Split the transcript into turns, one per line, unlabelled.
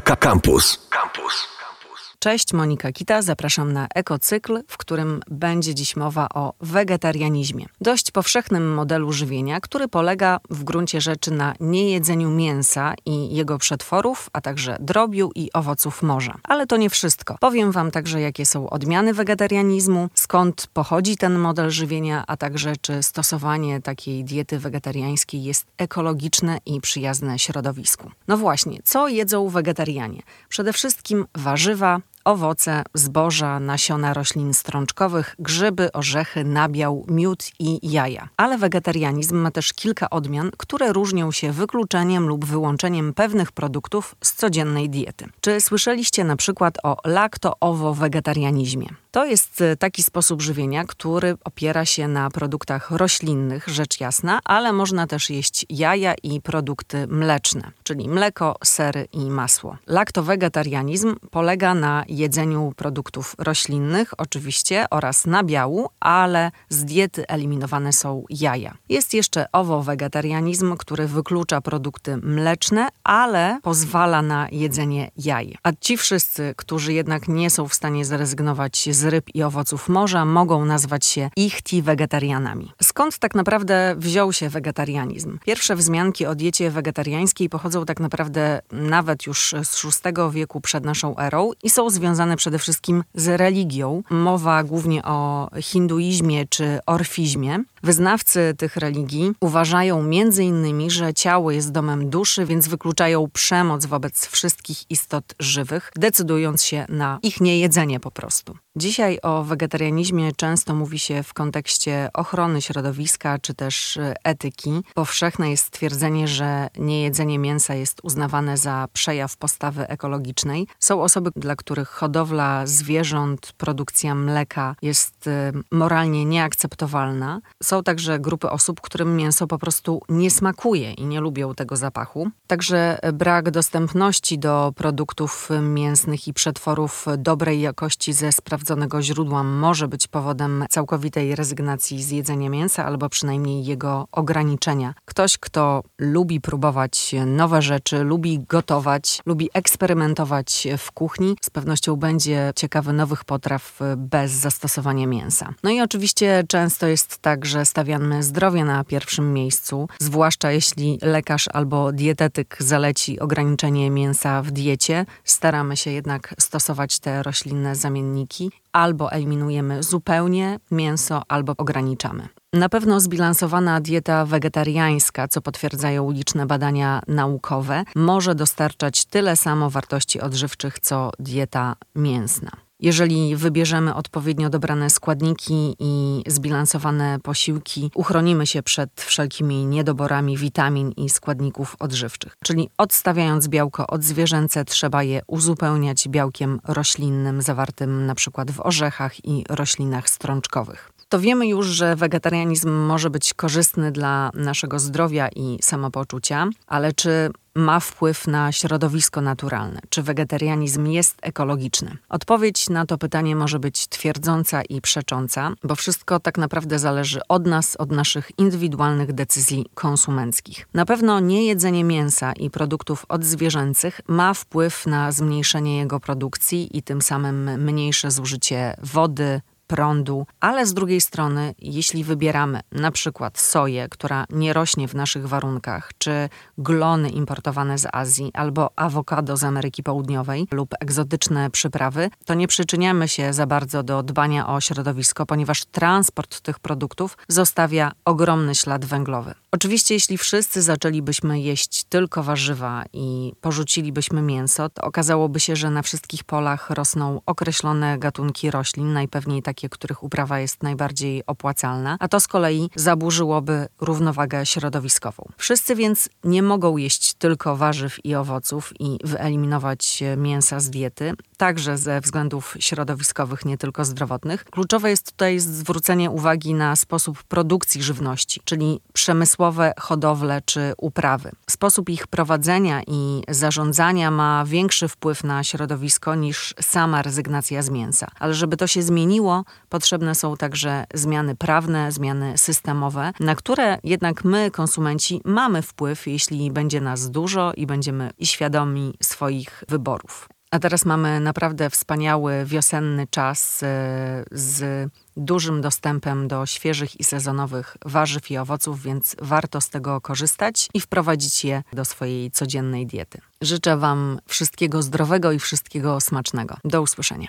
Campus. Campus.
Cześć, Monika Kita. Zapraszam na ekocykl, w którym będzie dziś mowa o wegetarianizmie. Dość powszechnym modelu żywienia, który polega w gruncie rzeczy na niejedzeniu mięsa i jego przetworów, a także drobiu i owoców morza. Ale to nie wszystko. Powiem Wam także, jakie są odmiany wegetarianizmu, skąd pochodzi ten model żywienia, a także czy stosowanie takiej diety wegetariańskiej jest ekologiczne i przyjazne środowisku. No właśnie, co jedzą wegetarianie? Przede wszystkim warzywa, owoce, zboża, nasiona roślin strączkowych, grzyby, orzechy, nabiał, miód i jaja. Ale wegetarianizm ma też kilka odmian, które różnią się wykluczeniem lub wyłączeniem pewnych produktów z codziennej diety. Czy słyszeliście na przykład o lakto-owo-wegetarianizmie? To jest e, taki sposób żywienia, który opiera się na produktach roślinnych, rzecz jasna, ale można też jeść jaja i produkty mleczne, czyli mleko, sery i masło. Laktowegetarianizm polega na jedzeniu produktów roślinnych, oczywiście, oraz nabiału, ale z diety eliminowane są jaja. Jest jeszcze owo-wegetarianizm, który wyklucza produkty mleczne, ale pozwala na jedzenie jaj. A ci wszyscy, którzy jednak nie są w stanie zrezygnować z ryb i owoców morza, mogą nazwać się ichti wegetarianami. Skąd tak naprawdę wziął się wegetarianizm? Pierwsze wzmianki o diecie wegetariańskiej pochodzą tak naprawdę nawet już z VI wieku przed naszą erą i są związane przede wszystkim z religią. Mowa głównie o hinduizmie czy orfizmie. Wyznawcy tych religii uważają między innymi, że ciało jest domem duszy, więc wykluczają przemoc wobec wszystkich istot żywych, decydując się na ich niejedzenie po prostu. Dzisiaj o wegetarianizmie często mówi się w kontekście ochrony środowiska czy też e, etyki. Powszechne jest stwierdzenie, że niejedzenie mięsa jest uznawane za przejaw postawy ekologicznej. Są osoby, dla których hodowla zwierząt, produkcja mleka jest e, moralnie nieakceptowalna. Są także grupy osób, którym mięso po prostu nie smakuje i nie lubią tego zapachu. Także brak dostępności do produktów mięsnych i przetworów dobrej jakości ze sprawdzonego źródła może być powodem całkowitej rezygnacji z jedzenia mięsa albo przynajmniej jego ograniczenia. Ktoś, kto lubi próbować nowe rzeczy, lubi gotować, lubi eksperymentować w kuchni, z pewnością będzie ciekawy nowych potraw bez zastosowania mięsa. No i oczywiście często jest tak, że stawiamy zdrowie na pierwszym miejscu, zwłaszcza jeśli lekarz albo dietetyk zaleci ograniczenie mięsa w diecie, staramy się jednak stosować te roślinne zamienniki albo eliminujemy zupełnie mięso, albo ograniczamy. Na pewno zbilansowana dieta wegetariańska, co potwierdzają liczne badania naukowe, może dostarczać tyle samo wartości odżywczych co dieta mięsna. Jeżeli wybierzemy odpowiednio dobrane składniki i zbilansowane posiłki, uchronimy się przed wszelkimi niedoborami witamin i składników odżywczych. Czyli odstawiając białko odzwierzęce, trzeba je uzupełniać białkiem roślinnym zawartym przykład w orzechach i roślinach strączkowych to wiemy już, że wegetarianizm może być korzystny dla naszego zdrowia i samopoczucia, ale czy ma wpływ na środowisko naturalne? Czy wegetarianizm jest ekologiczny? Odpowiedź na to pytanie może być twierdząca i przecząca, bo wszystko tak naprawdę zależy od nas, od naszych indywidualnych decyzji konsumenckich. Na pewno niejedzenie mięsa i produktów odzwierzęcych ma wpływ na zmniejszenie jego produkcji i tym samym mniejsze zużycie wody, prądu, ale z drugiej strony, jeśli wybieramy na przykład soję, która nie rośnie w naszych warunkach, czy glony importowane z Azji, albo awokado z Ameryki Południowej lub egzotyczne przyprawy, to nie przyczyniamy się za bardzo do dbania o środowisko, ponieważ transport tych produktów zostawia ogromny ślad węglowy. Oczywiście, jeśli wszyscy zaczęlibyśmy jeść tylko warzywa i porzucilibyśmy mięso, to okazałoby się, że na wszystkich polach rosną określone gatunki roślin, najpewniej takie, których uprawa jest najbardziej opłacalna, a to z kolei zaburzyłoby równowagę środowiskową. Wszyscy więc nie mogą jeść tylko warzyw i owoców i wyeliminować mięsa z diety, także ze względów środowiskowych, nie tylko zdrowotnych. Kluczowe jest tutaj zwrócenie uwagi na sposób produkcji żywności, czyli przemysłowe hodowle czy uprawy. Sposób ich prowadzenia i zarządzania ma większy wpływ na środowisko niż sama rezygnacja z mięsa. Ale żeby to się zmieniło, potrzebne są także zmiany prawne, zmiany systemowe, na które jednak my, konsumenci, mamy wpływ, jeśli będzie nas dużo i będziemy świadomi swoich wyborów. A teraz mamy naprawdę wspaniały wiosenny czas e, z dużym dostępem do świeżych i sezonowych warzyw i owoców, więc warto z tego korzystać i wprowadzić je do swojej codziennej diety. Życzę Wam wszystkiego zdrowego i wszystkiego smacznego. Do usłyszenia.